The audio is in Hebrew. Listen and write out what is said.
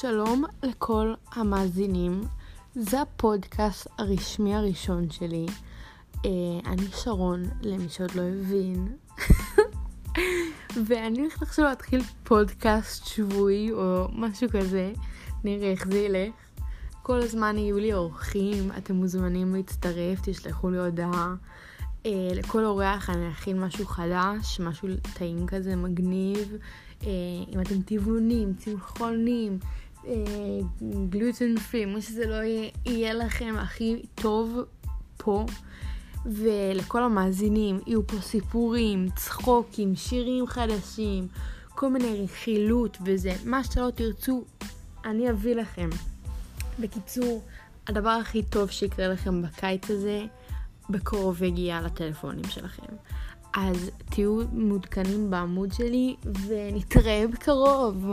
שלום לכל המאזינים, זה הפודקאסט הרשמי הראשון שלי. אה, אני שרון, למי שעוד לא הבין. ואני הולכת עכשיו להתחיל פודקאסט שבועי או משהו כזה, נראה איך זה ילך. כל הזמן יהיו לי אורחים, אתם מוזמנים להצטרף, תשלחו לי הודעה. אה, לכל אורח אני אכין משהו חדש, משהו טעים כזה, מגניב. אה, אם אתם טבעונים, צמחונים, גלוטן פרי, מה שזה לא יהיה, יהיה לכם הכי טוב פה. ולכל המאזינים יהיו פה סיפורים, צחוקים, שירים חדשים, כל מיני רכילות וזה. מה שלא תרצו, אני אביא לכם. בקיצור, הדבר הכי טוב שיקרה לכם בקיץ הזה, בקרוב יגיע לטלפונים שלכם. אז תהיו מעודכנים בעמוד שלי ונתראה בקרוב.